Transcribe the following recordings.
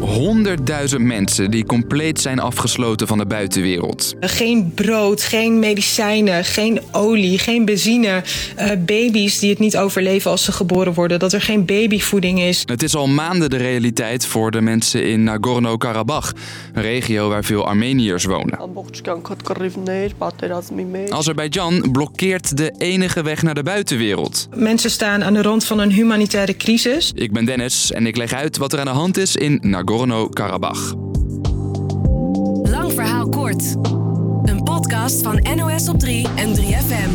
ruim 100.000 mensen die compleet zijn afgesloten van de buitenwereld. Geen brood, geen medicijnen, geen olie, geen benzine. Uh, baby's die het niet overleven als ze geboren worden. Dat er geen babyvoeding is. Het is al maanden de realiteit voor de mensen in Nagorno-Karabakh. Een regio waar veel Armeniërs wonen. Azerbeidzjan blokkeert de enige weg naar de buitenwereld. Mensen staan aan de rand van een humanitaire crisis. Ik ben Dennis en ik leg uit wat er aan de hand is in Nagorno-Karabakh. Lang verhaal kort. Een podcast van NOS op 3 en 3FM.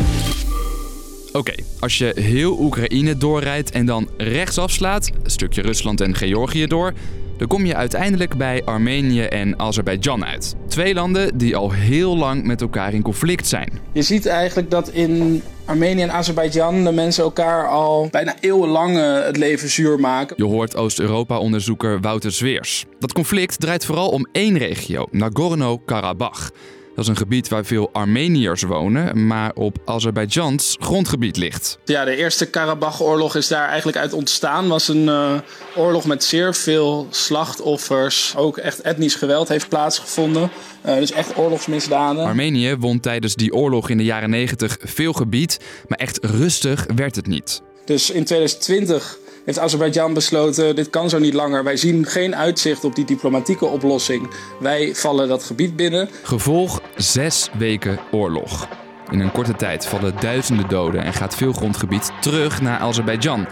Oké, als je heel Oekraïne doorrijdt en dan rechtsaf slaat, een stukje Rusland en Georgië door, dan kom je uiteindelijk bij Armenië en Azerbeidzjan uit. Twee landen die al heel lang met elkaar in conflict zijn. Je ziet eigenlijk dat in Armenië en Azerbeidzjan de mensen elkaar al bijna eeuwenlang eh, het leven zuur maken. Je hoort Oost-Europa-onderzoeker Wouter Zweers. Dat conflict draait vooral om één regio, Nagorno-Karabakh. Dat is een gebied waar veel Armeniërs wonen, maar op Azerbeidzjans grondgebied ligt. Ja, de eerste Karabach-oorlog is daar eigenlijk uit ontstaan. was een uh, oorlog met zeer veel slachtoffers. Ook echt etnisch geweld heeft plaatsgevonden. Uh, dus echt oorlogsmisdaden. Armenië won tijdens die oorlog in de jaren 90 veel gebied, maar echt rustig werd het niet. Dus in 2020 heeft Azerbeidzjan besloten: dit kan zo niet langer. Wij zien geen uitzicht op die diplomatieke oplossing. Wij vallen dat gebied binnen. Gevolg zes weken oorlog. In een korte tijd vallen duizenden doden en gaat veel grondgebied terug naar Azerbeidzjan.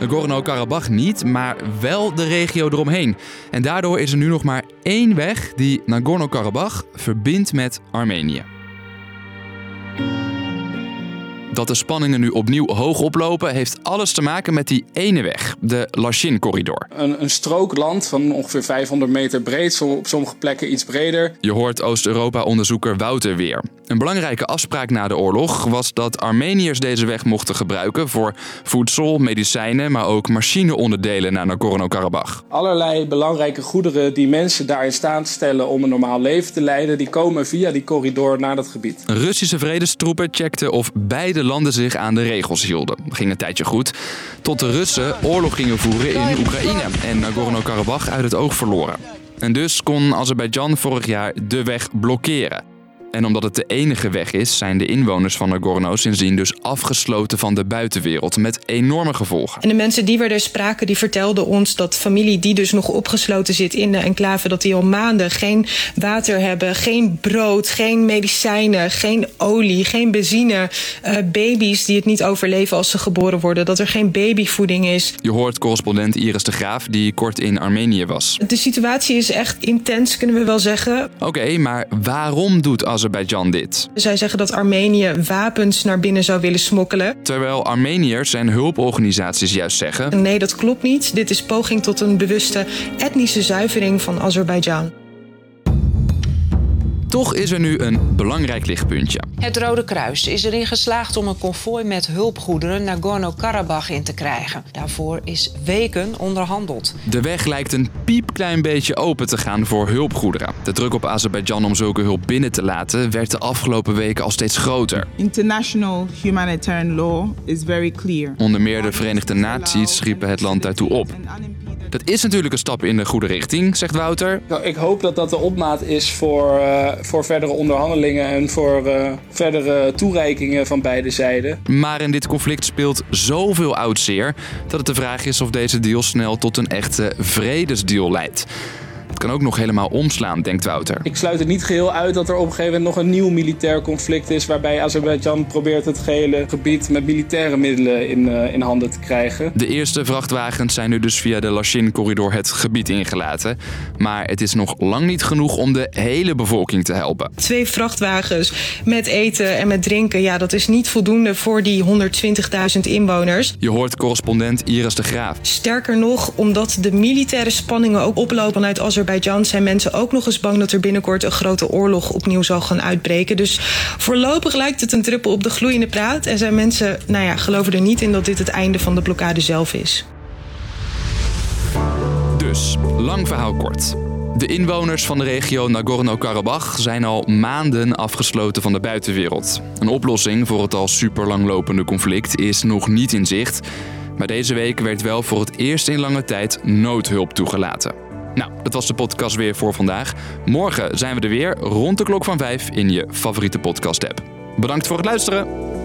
Nagorno-Karabakh niet, maar wel de regio eromheen. En daardoor is er nu nog maar één weg die Nagorno-Karabakh verbindt met Armenië. Dat de spanningen nu opnieuw hoog oplopen, heeft alles te maken met die ene weg, de Lachin-corridor. Een, een strook land van ongeveer 500 meter breed, op sommige plekken iets breder. Je hoort Oost-Europa-onderzoeker Wouter weer. Een belangrijke afspraak na de oorlog was dat Armeniërs deze weg mochten gebruiken voor voedsel, medicijnen, maar ook machineonderdelen naar Nagorno-Karabakh. Allerlei belangrijke goederen die mensen daar in staat stellen om een normaal leven te leiden, die komen via die corridor naar dat gebied. Russische vredestroepen checkten of beide landen zich aan de regels hielden. Ging een tijdje goed, tot de Russen oorlog gingen voeren in Oekraïne en Nagorno-Karabakh uit het oog verloren. En dus kon Azerbeidzjan vorig jaar de weg blokkeren. En omdat het de enige weg is, zijn de inwoners van Nagorno sindsdien dus afgesloten van de buitenwereld met enorme gevolgen. En de mensen die we er spraken, die vertelden ons dat familie die dus nog opgesloten zit in de enclave, dat die al maanden geen water hebben, geen brood, geen medicijnen, geen olie, geen benzine, uh, baby's die het niet overleven als ze geboren worden, dat er geen babyvoeding is. Je hoort correspondent Iris de Graaf die kort in Armenië was. De situatie is echt intens, kunnen we wel zeggen. Oké, maar waarom doet Azerbeidzjan dit? Zij zeggen dat Armenië wapens naar binnen zou willen smokkelen. Terwijl Armeniërs en hulporganisaties juist zeggen... Nee, dat klopt niet. Dit is poging tot een bewuste etnische zuivering van Azerbeidzjan. Toch is er nu een belangrijk lichtpuntje. Het Rode Kruis is erin geslaagd om een konvooi met hulpgoederen naar Nagorno-Karabakh in te krijgen. Daarvoor is weken onderhandeld. De weg lijkt een piepklein beetje open te gaan voor hulpgoederen. De druk op Azerbeidzjan om zulke hulp binnen te laten werd de afgelopen weken al steeds groter. International humanitarian law is very clear. Onder meer de Verenigde Naties riepen het land daartoe op. Dat is natuurlijk een stap in de goede richting, zegt Wouter. Nou, ik hoop dat dat de opmaat is voor, uh, voor verdere onderhandelingen en voor uh, verdere toereikingen van beide zijden. Maar in dit conflict speelt zoveel oud zeer dat het de vraag is of deze deal snel tot een echte vredesdeal leidt. Het kan ook nog helemaal omslaan, denkt Wouter. Ik sluit het niet geheel uit dat er op een gegeven moment nog een nieuw militair conflict is. waarbij Azerbeidzjan probeert het gehele gebied met militaire middelen in, uh, in handen te krijgen. De eerste vrachtwagens zijn nu dus via de Lachin-corridor het gebied ingelaten. Maar het is nog lang niet genoeg om de hele bevolking te helpen. Twee vrachtwagens met eten en met drinken, ja, dat is niet voldoende voor die 120.000 inwoners. Je hoort correspondent Iris de Graaf. Sterker nog, omdat de militaire spanningen ook oplopen vanuit Azerbeidzjan Azerbeidzjan zijn mensen ook nog eens bang dat er binnenkort een grote oorlog opnieuw zal gaan uitbreken. Dus voorlopig lijkt het een druppel op de gloeiende praat. En zijn mensen, nou ja, geloven er niet in dat dit het einde van de blokkade zelf is. Dus, lang verhaal kort. De inwoners van de regio Nagorno-Karabakh zijn al maanden afgesloten van de buitenwereld. Een oplossing voor het al super langlopende conflict is nog niet in zicht. Maar deze week werd wel voor het eerst in lange tijd noodhulp toegelaten. Nou, dat was de podcast weer voor vandaag. Morgen zijn we er weer rond de klok van 5 in je favoriete podcast app. Bedankt voor het luisteren.